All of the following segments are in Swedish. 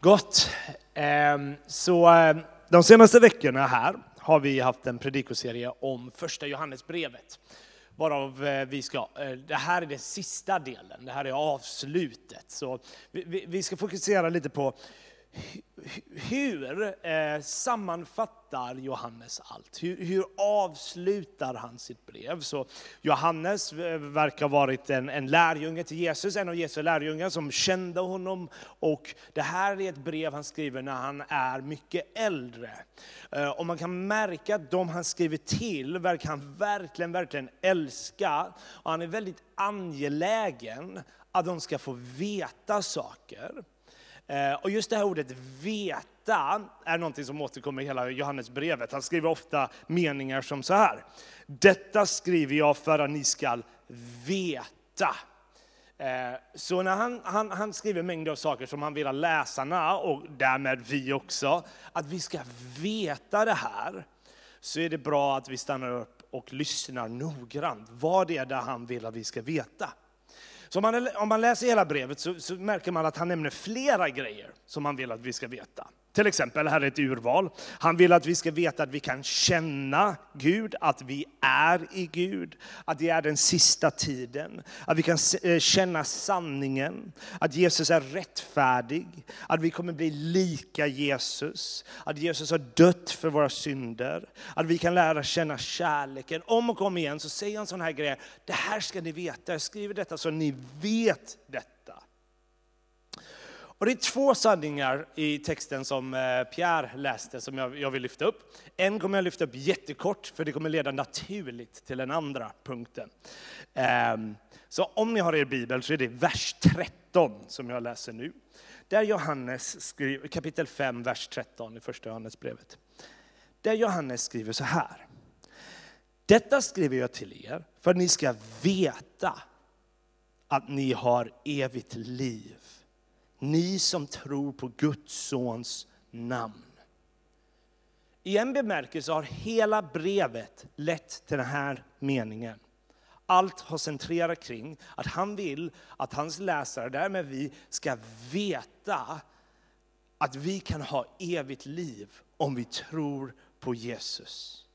Gott. Ehm, så ehm, de senaste veckorna här har vi haft en predikoserie om första Johannesbrevet. Varav eh, vi ska, eh, det här är den sista delen, det här är avslutet. Så vi- vi, ska fokusera lite på hur eh, sammanfattar Johannes allt? Hur, hur avslutar han sitt brev? Så Johannes eh, verkar ha varit en, en lärjunge till Jesus, en av Jesu lärjungar som kände honom. Och det här är ett brev han skriver när han är mycket äldre. Eh, Och man kan märka att de han skriver till verkar han verkligen, verkligen älska. Och han är väldigt angelägen att de ska få veta saker. Eh, och just det här ordet veta är någonting som återkommer i hela Johannesbrevet. Han skriver ofta meningar som så här. Detta skriver jag för att ni ska veta. Eh, så när han, han, han skriver mängder av saker som han vill att läsarna, och därmed vi också, att vi ska veta det här, så är det bra att vi stannar upp och lyssnar noggrant. Vad är det han vill att vi ska veta? Så om man, om man läser hela brevet så, så märker man att han nämner flera grejer som han vill att vi ska veta. Till exempel, här är ett urval. Han vill att vi ska veta att vi kan känna Gud, att vi är i Gud, att det är den sista tiden, att vi kan eh, känna sanningen, att Jesus är rättfärdig, att vi kommer bli lika Jesus, att Jesus har dött för våra synder, att vi kan lära känna kärleken. Om och om igen så säger han sådana här grejer, det här ska ni veta, jag skriver detta så ni vet detta. Och det är två sanningar i texten som eh, Pierre läste som jag, jag vill lyfta upp. En kommer jag lyfta upp jättekort för det kommer leda naturligt till den andra punkten. Ehm, så om ni har er bibel så är det vers 13 som jag läser nu. Där Johannes skriver, kapitel 5, vers 13 i första Johannesbrevet. Där Johannes skriver så här. Detta skriver jag till er för att ni ska veta att ni har evigt liv. Ni som tror på Guds sons namn. I en bemärkelse har hela brevet lett till den här meningen. Allt har centrerat kring att han vill att hans läsare, därmed vi, ska veta att vi kan ha evigt liv om vi tror på Jesus.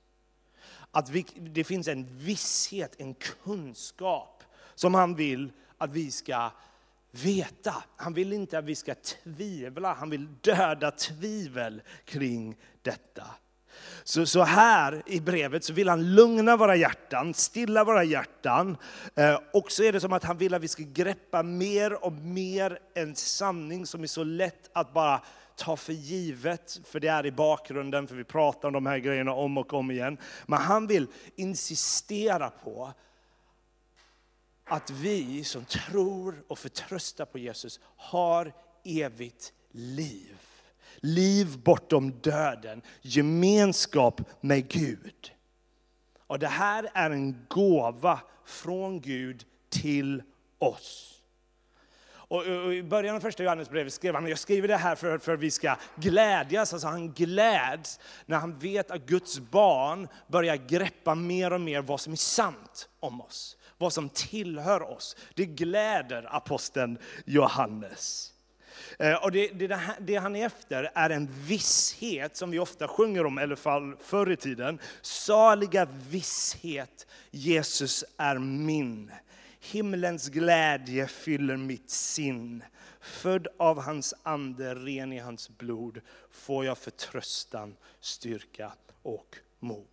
Att vi, det finns en visshet, en kunskap som han vill att vi ska veta. Han vill inte att vi ska tvivla, han vill döda tvivel kring detta. Så, så här i brevet så vill han lugna våra hjärtan, stilla våra hjärtan. Eh, och så är det som att han vill att vi ska greppa mer och mer en sanning som är så lätt att bara ta för givet, för det är i bakgrunden, för vi pratar om de här grejerna om och om igen. Men han vill insistera på att vi som tror och förtröstar på Jesus har evigt liv. Liv bortom döden, gemenskap med Gud. Och det här är en gåva från Gud till oss. Och I början av första Johannesbrevet skrev han, jag skriver det här för, för att vi ska glädjas. Alltså han gläds när han vet att Guds barn börjar greppa mer och mer vad som är sant om oss. Vad som tillhör oss. Det gläder aposteln Johannes. Eh, och det, det, det här- det han är efter är en visshet som vi ofta sjunger om, i alla fall förr i tiden. Saliga visshet, Jesus är min. Himlens glädje fyller mitt sinn. Född av hans ande, ren i hans blod, får jag förtröstan, styrka och mod.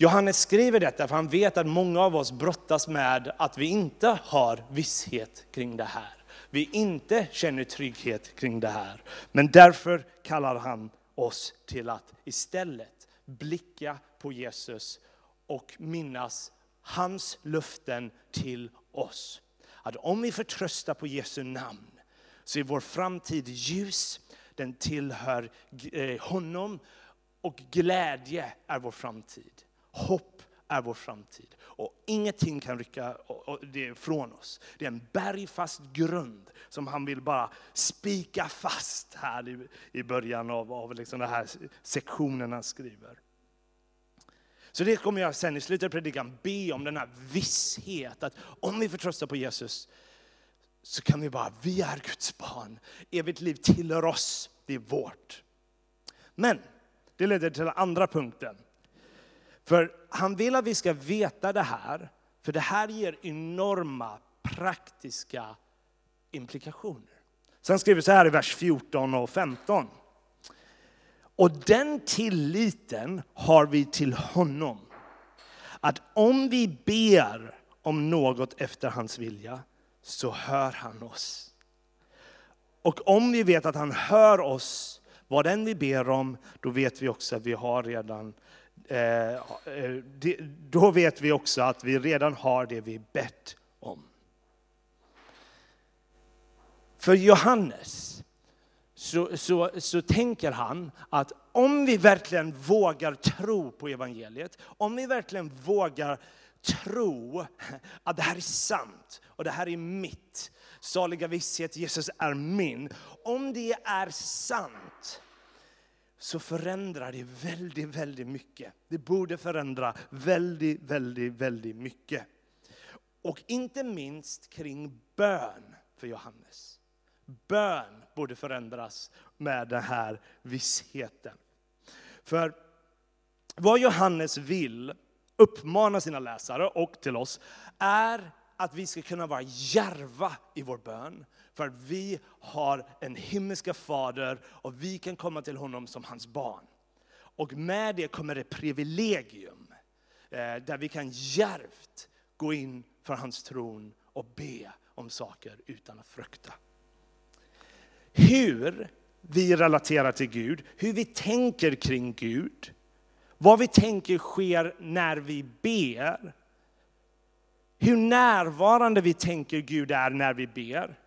Johannes skriver detta för han vet att många av oss brottas med att vi inte har visshet kring det här. Vi inte känner trygghet kring det här. Men därför kallar han oss till att istället blicka på Jesus och minnas hans löften till oss. Att om vi förtröstar på Jesu namn så är vår framtid ljus, den tillhör eh, honom och glädje är vår framtid. Hopp är vår framtid. Och ingenting kan rycka det från oss. Det är en bergfast grund som han vill bara spika fast här i, i början av, av liksom den här sektionen han skriver. Så det kommer jag sen i slutet av predikan be om den här visshet att om vi förtröstar på Jesus så kan vi bara, vi är Guds barn. Evigt liv tillhör oss, det är vårt. Men det leder till den andra punkten. För han vill att vi ska veta det här, för det här ger enorma praktiska implikationer. Sen skriver vi så här i vers 14 och 15. Och den tilliten har vi till honom. Att om vi ber om något efter hans vilja, så hör han oss. Och om vi vet att han hör oss, vad än vi ber om, då vet vi också att vi har redan Eh, eh, då vet vi också att vi redan har det vi bett om. För Johannes så, så, så tänker han att om vi verkligen vågar tro på evangeliet, om vi verkligen vågar tro att det här är sant och det här är mitt, saliga visshet, Jesus är min. Om det är sant så förändrar det väldigt, väldigt mycket. Det borde förändra väldigt, väldigt, väldigt mycket. Och inte minst kring bön för Johannes. Bön borde förändras med den här vissheten. För vad Johannes vill uppmana sina läsare och till oss är att vi ska kunna vara järva i vår bön. För att vi har en himmelska fader och vi kan komma till honom som hans barn. Och med det kommer ett privilegium eh, där vi kan järvt gå in för hans tron och be om saker utan att frukta hur vi relaterar till Gud, hur vi tänker kring Gud, vad vi tänker sker när vi ber, hur närvarande vi tänker Gud är när vi ber,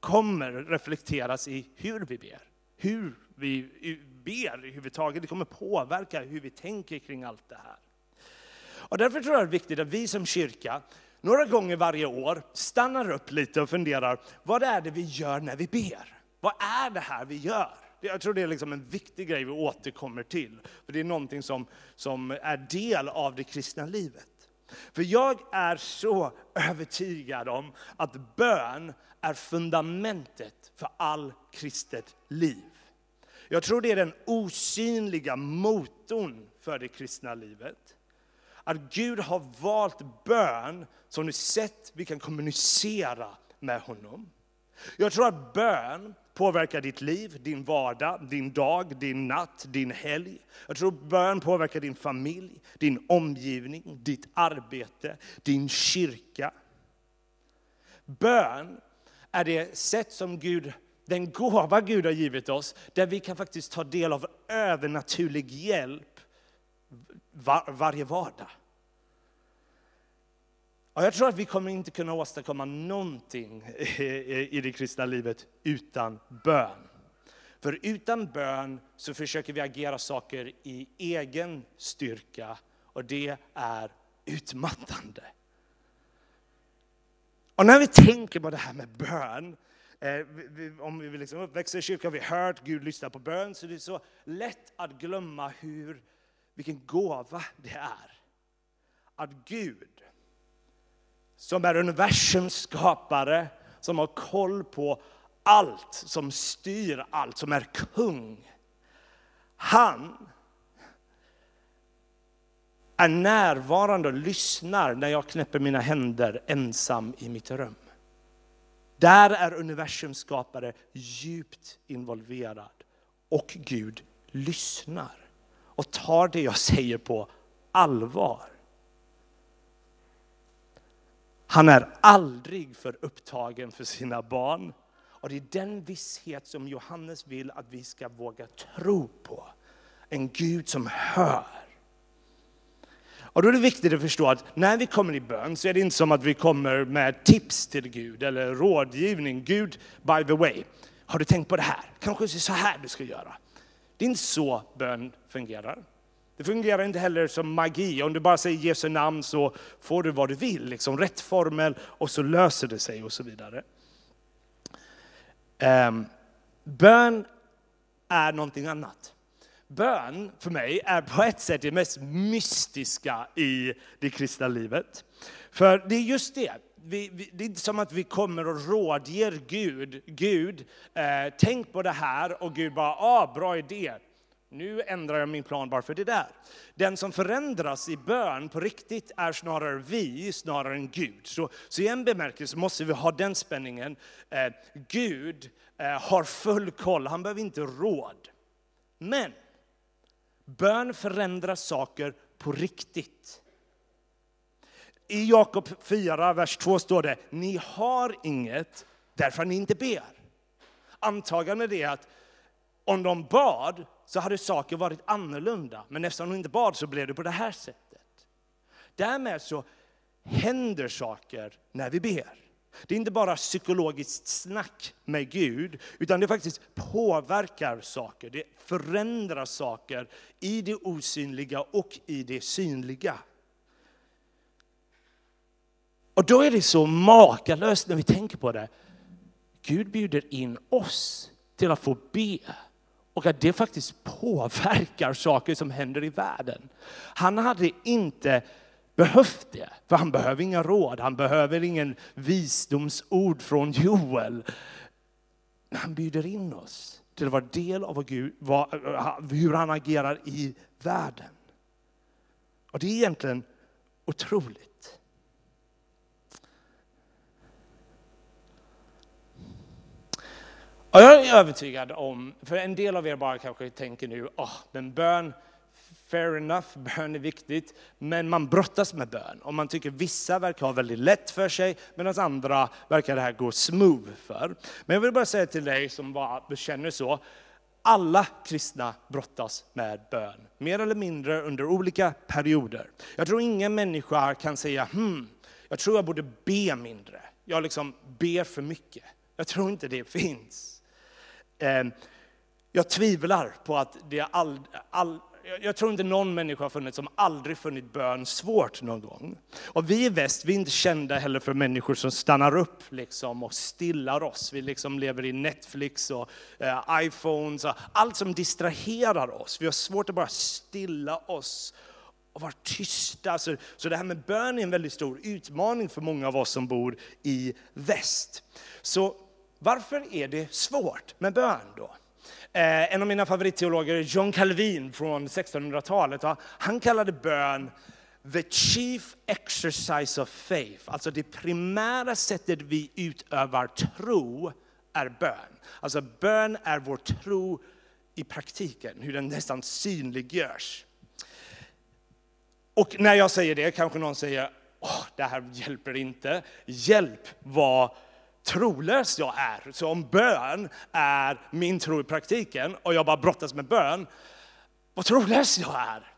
kommer reflekteras i hur vi ber. Hur vi ber överhuvudtaget, det kommer påverka hur vi tänker kring allt det här. Och därför tror jag det är viktigt att vi som kyrka några gånger varje år stannar upp lite och funderar, vad är det vi gör när vi ber? Vad är det här vi gör? Jag tror det är liksom en viktig grej vi återkommer till. För Det är någonting som, som är del av det kristna livet. För jag är så övertygad om att bön är fundamentet för all kristet liv. Jag tror det är den osynliga motorn för det kristna livet. Att Gud har valt bön som ett sätt vi kan kommunicera med honom. Jag tror att bön påverkar ditt liv, din vardag, din dag, din natt, din helg. Jag tror bön påverkar din familj, din omgivning, ditt arbete, din kyrka. Bön är det sätt som Gud, den gåva Gud har givit oss, där vi kan faktiskt ta del av övernaturlig hjälp var, varje vardag. Och jag tror att vi kommer inte kunna åstadkomma någonting i det kristna livet utan bön. För utan bön så försöker vi agera saker i egen styrka och det är utmattande. Och när vi tänker på det här med bön, eh, om vi liksom uppväxer i kyrkan, vi har hört Gud lyssna på bön, så det är så lätt att glömma hur, vilken gåva det är. Att Gud som är universums skapare, som har koll på allt, som styr allt, som är kung. Han är närvarande och lyssnar när jag knäpper mina händer ensam i mitt rum. Där är universums skapare djupt involverad och Gud lyssnar och tar det jag säger på allvar. Han är aldrig för upptagen för sina barn. Och det är den visshet som Johannes vill att vi ska våga tro på. En Gud som hör. Och då är det viktigt att förstå att när vi kommer i bön så är det inte som att vi kommer med tips till Gud eller rådgivning. Gud, by the way, har du tänkt på det här? Kanske det är så här du ska göra. Det är inte så bön fungerar. Det fungerar inte heller som magi. Om du bara säger Jesu namn så får du vad du vill. Liksom rätt formel och så löser det sig och så vidare. Um, bön är någonting annat. Bön för mig är på ett sätt det mest mystiska i det kristna livet. För det är just det, vi, vi, det är inte som att vi kommer och rådger Gud, Gud, eh, tänk på det här och Gud bara, ah, bra idé. Nu ändrar jag min plan bara för det där. Den som förändras i bön på riktigt är snarare vi, snarare än Gud. Så, så i en bemärkelse måste vi ha den spänningen. Eh, Gud eh, har full koll, han behöver inte råd. Men bön förändrar saker på riktigt. I Jakob 4, vers 2 står det, ni har inget därför ni inte ber. Antagandet är att om de bad så hade saker varit annorlunda. Men eftersom hon inte bad så blev det på det här sättet. Därmed så händer saker när vi ber. Det är inte bara psykologiskt snack med Gud, utan det faktiskt påverkar saker. Det förändrar saker i det osynliga och i det synliga. Och då är det så makalöst när vi tänker på det. Gud bjuder in oss till att få be och att det faktiskt påverkar saker som händer i världen. Han hade inte behövt det, för han behöver inga råd, han behöver ingen visdomsord från Joel. Han bjuder in oss till att vara del av Gud, hur han agerar i världen. Och det är egentligen otroligt. Och jag är övertygad om, för en del av er bara kanske tänker nu, oh, men bön, fair enough, bön är viktigt, men man brottas med bön. Och man tycker vissa verkar ha väldigt lätt för sig, medan andra verkar det här gå smooth för. Men jag vill bara säga till dig som bara känner så, alla kristna brottas med bön, mer eller mindre under olika perioder. Jag tror ingen människa kan säga, hmm, jag tror jag borde be mindre. Jag liksom ber för mycket. Jag tror inte det finns. Eh, jag tvivlar på att det all, all, jag tror inte någon människa har funnits som aldrig funnit bön svårt någon gång. Och vi i väst, vi är inte kända heller för människor som stannar upp liksom och stillar oss. Vi liksom lever i Netflix och eh, iPhones och allt som distraherar oss. Vi har svårt att bara stilla oss och vara tysta. Så, så det här med bön är en väldigt stor utmaning för många av oss som bor i väst. Så varför är det svårt med bön då? Eh, en av mina favoritteologer, John Calvin från 1600-talet, han kallade bön the chief exercise of faith. Alltså det primära sättet vi utövar tro är bön. Alltså bön är vår tro i praktiken, hur den nästan synliggörs. Och när jag säger det kanske någon säger, Åh, det här hjälper inte. Hjälp var trolös jag är. Så om bön är min tro i praktiken och jag bara brottas med bön, vad trolös jag är.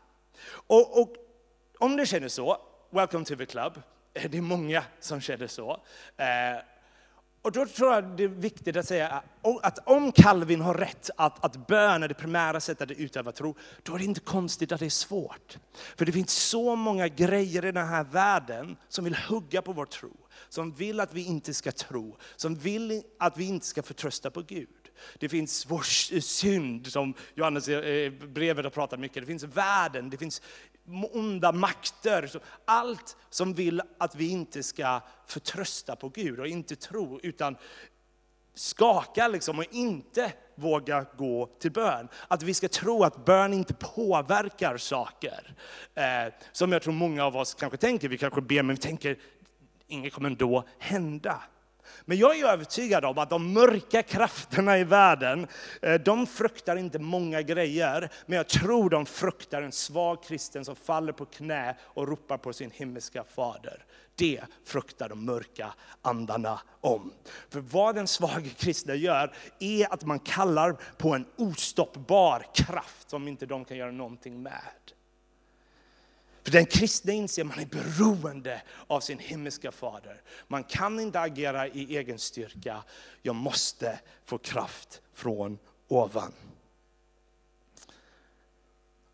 Och, och om du känner så, welcome to the club. Eh, det är många som känner så. Eh, och då tror jag det är viktigt att säga att om Calvin har rätt, att, att bön är det primära sättet att utöva tro, då är det inte konstigt att det är svårt. För det finns så många grejer i den här världen som vill hugga på vår tro som vill att vi inte ska tro, som vill att vi inte ska förtrösta på Gud. Det finns vår synd, som Johannes i brevet har pratat mycket. Det finns världen, det finns onda makter. Allt som vill att vi inte ska förtrösta på Gud och inte tro, utan skaka liksom och inte våga gå till bön. Att vi ska tro att bön inte påverkar saker. Eh, som jag tror många av oss kanske tänker, vi kanske ber men vi tänker inget kommer ändå hända. Men jag är övertygad om att de mörka krafterna i världen, eh, de fruktar inte många grejer, men jag tror de fruktar en svag kristen som faller på knä och ropar på sin himmelska fader. Det fruktar de mörka andarna om. För vad den svaga kristna gör är att man kallar på en ostoppbar kraft som inte de kan göra någonting med. För den kristna inser att man är beroende av sin himmelska fader. Man kan inte agera i egen styrka. Jag måste få kraft från ovan.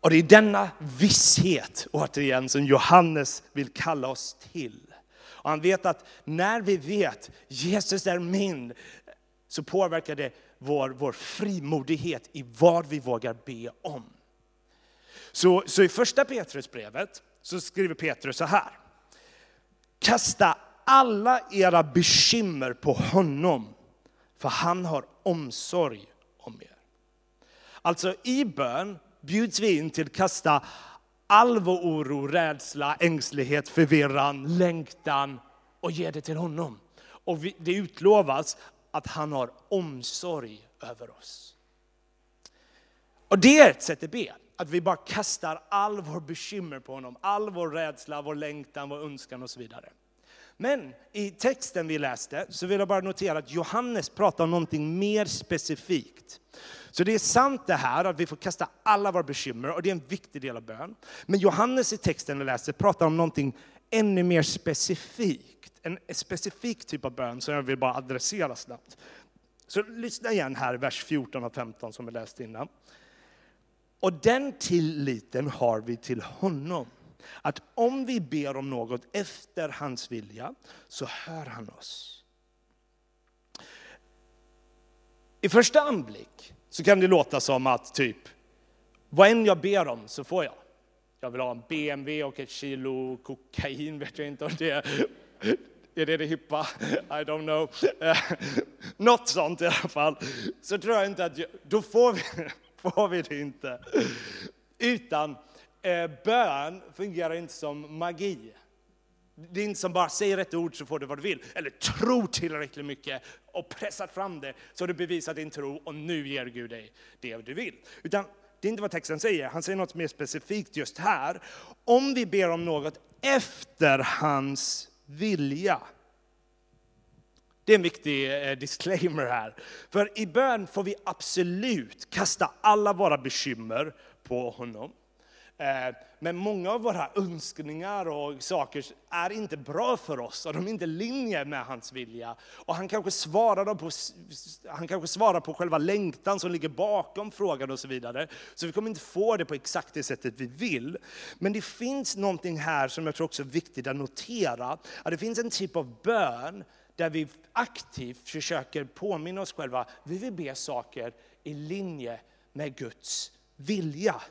Och det är denna visshet, återigen, som Johannes vill kalla oss till. Och han vet att när vi vet Jesus är min, så påverkar det vår, vår frimodighet i vad vi vågar be om. Så, så i första Petrusbrevet så skriver Petrus så här. Kasta alla era bekymmer på honom, för han har omsorg om er. Alltså i bön bjuds vi in till att kasta all vår oro, rädsla, ängslighet, förvirran, längtan och ge det till honom. Och vi, det utlovas att han har omsorg över oss. Och det är ett sätt att be. Att vi bara kastar all vår bekymmer på honom, all vår rädsla, vår längtan, vår önskan och så vidare. Men i texten vi läste så vill jag bara notera att Johannes pratar om någonting mer specifikt. Så det är sant det här att vi får kasta alla våra bekymmer och det är en viktig del av bön. Men Johannes i texten vi läste pratar om någonting ännu mer specifikt. En specifik typ av bön som jag vill bara adressera snabbt. Så lyssna igen här, vers 14 och 15 som vi läste innan. Och den tilliten har vi till honom. Att om vi ber om något efter hans vilja så hör han oss. I första anblick så kan det låta som att typ, vad än jag ber om så får jag. Jag vill ha en BMW och ett kilo kokain, vet jag inte om det är, är det det hippa? I don't know. Eh, något sånt i alla fall. Så tror jag inte att, jag, då får vi, får vi det inte. Utan eh, bön fungerar inte som magi. Det är inte som bara säger ett ord så får du vad du vill. Eller tro tillräckligt mycket och pressar fram det så du bevisar din tro och nu ger Gud dig det du vill. Utan det är inte vad texten säger. Han säger något mer specifikt just här. Om vi ber om något efter hans vilja. Det är en eh, viktig disclaimer här. För i bön får vi absolut kasta alla våra bekymmer på honom. Eh, men många av våra önskningar och saker är inte bra för oss och de är inte i linje med hans vilja. Och han kanske svarar på, han kanske svarar på själva längtan som ligger bakom frågan och så vidare. Så vi kommer inte få det på exakt det sättet vi vill. Men det finns någonting här som jag tror också är viktigt att notera. Att det finns en typ av bön där vi aktivt försöker påminna oss själva, vi vill be saker i linje med Guds vilja.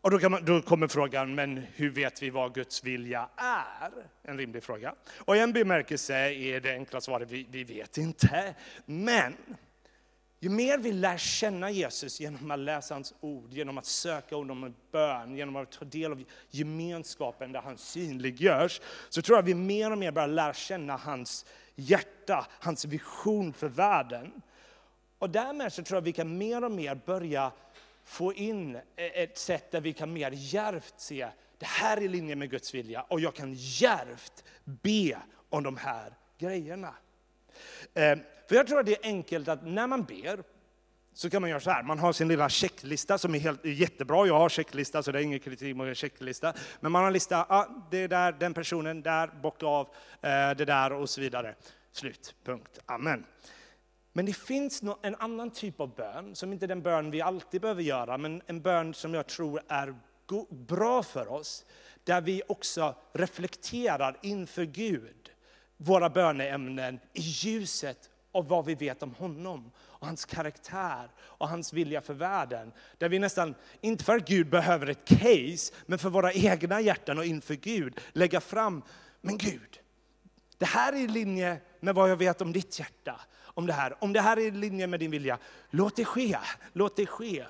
Och då, man, då, kommer frågan, men hur vet vi vad Guds vilja är? En rimlig fråga. Och i en bemärkelse är det enkla svaret, vi, vi vet inte. Men ju mer vi lär känna Jesus genom att läsa hans ord, genom att söka honom i bön, genom att ta del av gemenskapen där han synliggörs, så tror jag vi mer och mer börjar lära känna hans hjärta, hans vision för världen. Och därmed så tror jag vi kan mer och mer börja få in ett sätt där vi kan mer djärvt se, det här är i linje med Guds vilja och jag kan djärvt be om de här grejerna. Ehm, för jag tror att det är enkelt att när man ber, så kan man göra så här, man har sin lilla checklista som är helt, jättebra, jag har checklista så det är ingen kritik mot en checklista. Men man har en lista, ah, det är där, den personen, där, bocka av, eh, det där och så vidare. Slut, punkt, amen. Men det finns en annan typ av bön, som inte är den bön vi alltid behöver göra, men en bön som jag tror är bra för oss, där vi också reflekterar inför Gud våra böneämnen i ljuset av vad vi vet om honom och hans karaktär och hans vilja för världen. Där vi nästan, inte för att Gud behöver ett case, men för våra egna hjärtan och inför Gud lägga fram, men Gud, det här är i linje med vad jag vet om ditt hjärta om det här. Om det här är i linje med din vilja, låt det ske. Låt det ske.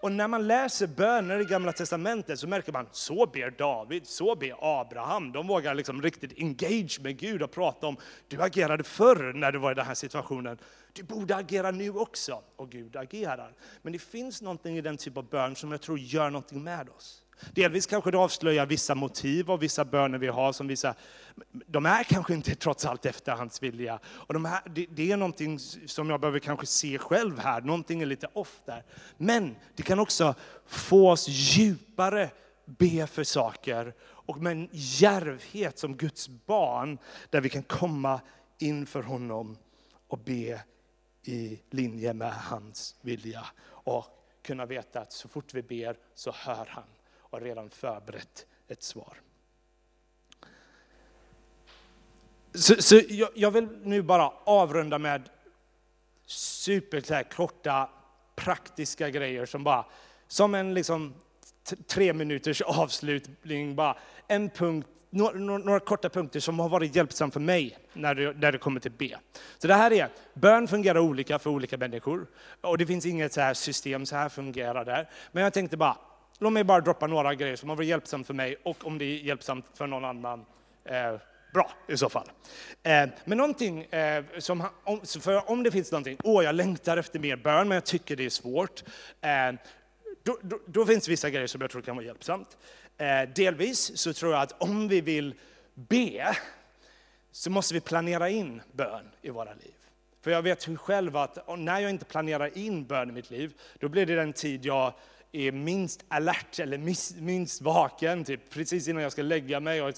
Och när man läser böner i Gamla Testamentet så märker man, så ber David, så ber Abraham. De vågar liksom riktigt engage med Gud och prata om, du agerade förr när du var i den här situationen. Du borde agera nu också. Och Gud agerar. Men det finns någonting i den typ av bön som jag tror gör någonting med oss. Delvis kanske det avslöjar vissa motiv och vissa böner vi har som visar, de är kanske inte trots allt efter hans vilja. Och de här, det, det, är någonting som jag behöver kanske se själv här, någonting är lite off där. Men det kan också få oss djupare be för saker och med en järvhet som Guds barn där vi kan komma inför honom och be i linje med hans vilja och kunna veta att så fort vi ber så hör han har redan förberett ett svar. Så, så jag, jag, vill nu bara avrunda med superkorta praktiska grejer som bara, som en liksom tre minuters avslutning, bara en punkt, några, några korta punkter som har varit hjälpsamma för mig när det, när det kommer till B. Så det här är, bön fungerar olika för olika människor. Och det finns inget så här system, så här fungerar det. Men jag tänkte bara, låt mig bara droppa några grejer som har varit hjälpsamt för mig och om det är hjälpsamt för någon annan, eh, bra i så fall. Eh, men någonting eh, som, om, för om det finns någonting, åh jag längtar efter mer bön men jag tycker det är svårt. Eh, då, då, då, finns vissa grejer som jag tror kan vara hjälpsamt. Eh, delvis så tror jag att om vi vill be så måste vi planera in bön i våra liv. För jag vet själv att när jag inte planerar in bön i mitt liv, då blir det den tid jag är minst alert eller minst vaken, typ precis innan jag ska lägga mig och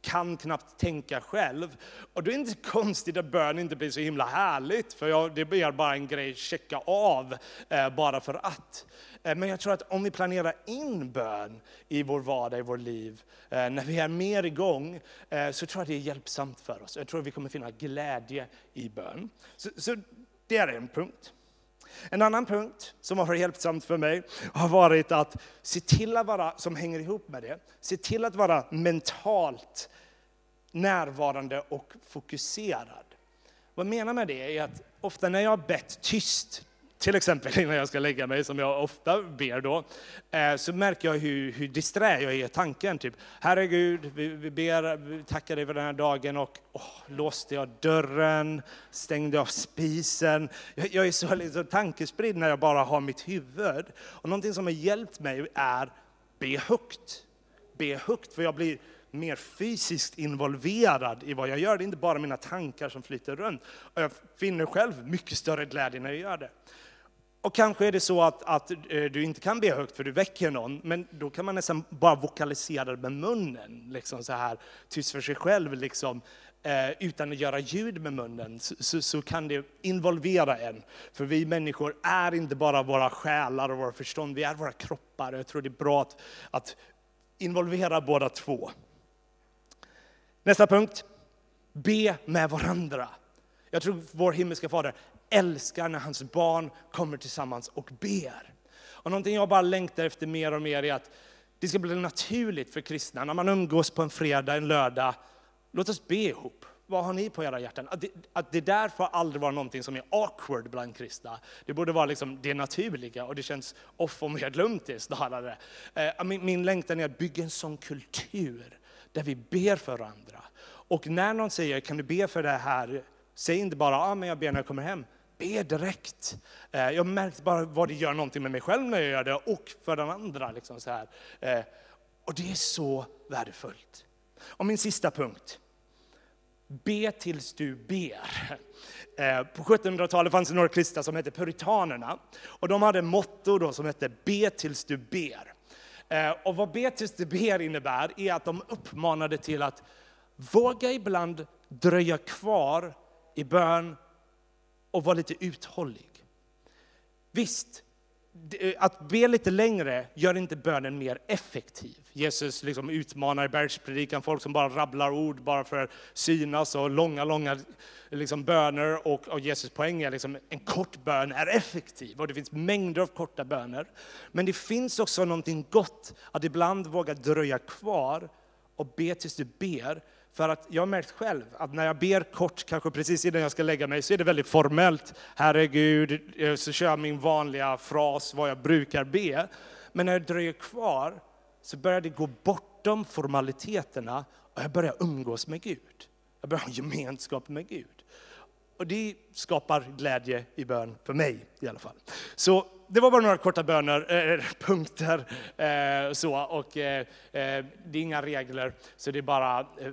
kan knappt tänka själv. Och då är det inte konstigt att bön inte blir så himla härligt, för jag, det blir bara en grej att checka av eh, bara för att. Eh, men jag tror att om vi planerar in bön i vår vardag, i vårt liv, eh, när vi är mer igång, eh, så tror jag det är hjälpsamt för oss. Jag tror att vi kommer finna glädje i bön. Så, så det är en punkt. En annan punkt som har varit hjälpsamt för mig har varit att se till att vara, som hänger ihop med det, se till att vara mentalt närvarande och fokuserad. Vad jag menar med det är att ofta när jag har bett tyst till exempel innan jag ska lägga mig, som jag ofta ber då, eh, så märker jag hur, hur disträ jag är i tanken. Typ, Herre Gud, vi, vi ber, vi tackar dig för den här dagen och oh, låste jag dörren, stängde av spisen. Jag, jag är så liksom, tankespridd när jag bara har mitt huvud. Och någonting som har hjälpt mig är be högt. Be högt, för jag blir mer fysiskt involverad i vad jag gör. Det är inte bara mina tankar som flyter runt. Och jag finner själv mycket större glädje när jag gör det. Och kanske är det så att, att eh, du inte kan be högt för du väcker någon, men då kan man nästan bara vokalisera med munnen, liksom så här tyst för sig själv, liksom, eh, utan att göra ljud med munnen, så, så, så, kan det involvera en. För vi människor är inte bara våra själar och våra förstånd, vi är våra kroppar. Jag tror det är bra att, att involvera båda två. Nästa punkt, be med varandra. Jag tror vår himmelska Fader älskar när hans barn kommer tillsammans och ber. Och någonting jag bara längtar efter mer och mer är att det ska bli naturligt för kristna, när man umgås på en fredag, en lördag, låt oss be ihop. Vad har ni på era hjärtan? Att det, att det där får aldrig vara någonting som är awkward bland kristna. Det borde vara liksom det naturliga och det känns off och medlumtigt snarare. Eh, min, min längtan är att bygga en sån kultur där vi ber för varandra. Och när någon säger, kan du be för det här? Säg inte bara, ah, men jag ber när jag kommer hem ber direkt. Eh, jag märkte bara vad det gör någonting med mig själv när jag gör det och för den andra. Liksom så här. Eh, och det är så värdefullt. Och min sista punkt. Be tills du ber. Eh, på 1700-talet fanns det några kristna som hette puritanerna. Och de hade motto då som hette be tills du ber. Och vad be tills du ber innebär är att de uppmanade till att våga ibland dröja kvar i bön och vara lite uthållig. Visst, eh, att be lite längre gör inte bönen mer effektiv. Jesus liksom utmanar i bergspredikan folk som bara rabblar ord bara för att synas och långa, långa liksom böner. Och, och Jesus poäng är liksom en kort bön är effektiv och det finns mängder av korta böner. Men det finns också någonting gott att ibland våga dröja kvar och be tills du ber för att jag har märkt själv att när jag ber kort, kanske precis innan jag ska lägga mig, så är det väldigt formellt. Herregud, eh, så kör jag min vanliga fras, vad jag brukar be. Men när jag dröjer kvar så börjar det gå bortom formaliteterna och jag börjar umgås med Gud. Jag börjar ha gemenskap med Gud. Och det skapar glädje i bön för mig i alla fall. Så det var bara några korta böner, eh, punkter. eh, så, och, eh, eh det är inga regler, så det är bara eh,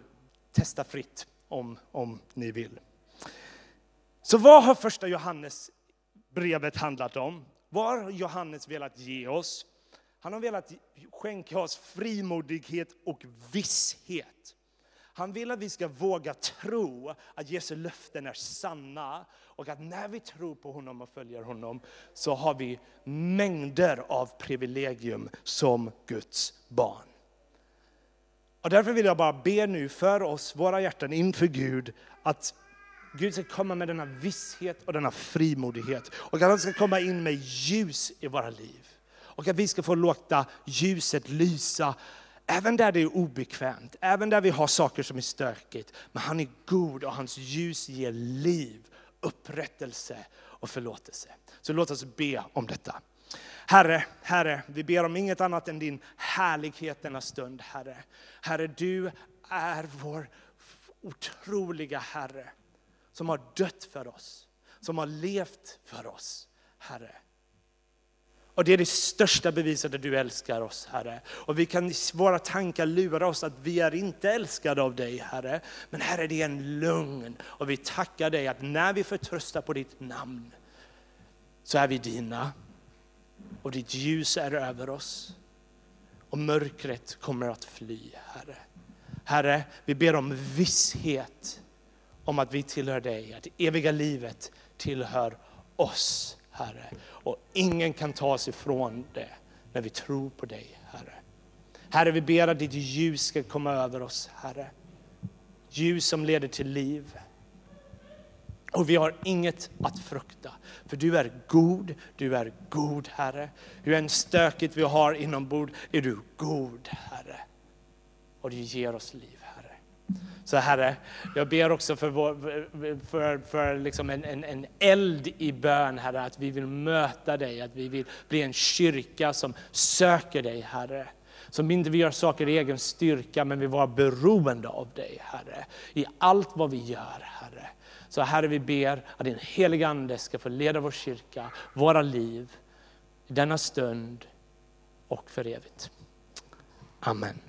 testa fritt om, om ni vill. Så vad har första Johannes brevet handlat om? Vad har Johannes velat ge oss? Han har velat skänka oss frimodighet och visshet. Han vill att vi ska våga tro att Jesu löften är sanna och att när vi tror på honom och följer honom så har vi mängder av privilegium som Guds barn. Och därför vill jag bara be nu för oss, våra hjärtan inför Gud, att Gud ska komma med denna visshet och denna frimodighet. Och att han ska komma in med ljus i våra liv. Och att vi ska få låta ljuset lysa Även där det är obekvämt, även där vi har saker som är stökigt. Men han är god och hans ljus ger liv, upprättelse och förlåtelse. Så låt oss be om detta. Herre, Herre, vi ber om inget annat än din härlighet denna stund, Herre. Herre, du är vår otroliga Herre som har dött för oss, som har levt för oss, Herre. Och det är det största beviset att du älskar oss, Herre. Och vi kan i våra tankar lura oss att vi är inte älskade av dig, Herre. Men Herre, det är en lugn. Och vi tackar dig att när vi förtröstar på ditt namn, så är vi dina. Och ditt ljus är över oss. Och mörkret kommer att fly, Herre. Herre, vi ber om visshet om att vi tillhör dig, att det eviga livet tillhör oss. Herre. Och ingen kan ta oss ifrån det när vi tror på dig, Herre. Herre, vi ber att ditt ljus ska komma över oss, Herre. Ljus som leder till liv. Och vi har inget att frukta, för du är god, du är god Herre. Hur än stökigt vi har inombords är du god Herre. Och du ger oss liv. Herre. Så Herre, jag ber också för, vår, för, för liksom en, en, en eld i bön, Herre, att vi vill möta dig, att vi vill bli en kyrka som söker dig, Herre. Som inte vill göra saker i egen styrka, men vill vara beroende av dig, Herre. I allt vad vi gör, Herre. Så Herre, vi ber att din heliga Ande ska få leda vår kyrka, våra liv, i denna stund och för evigt. Amen.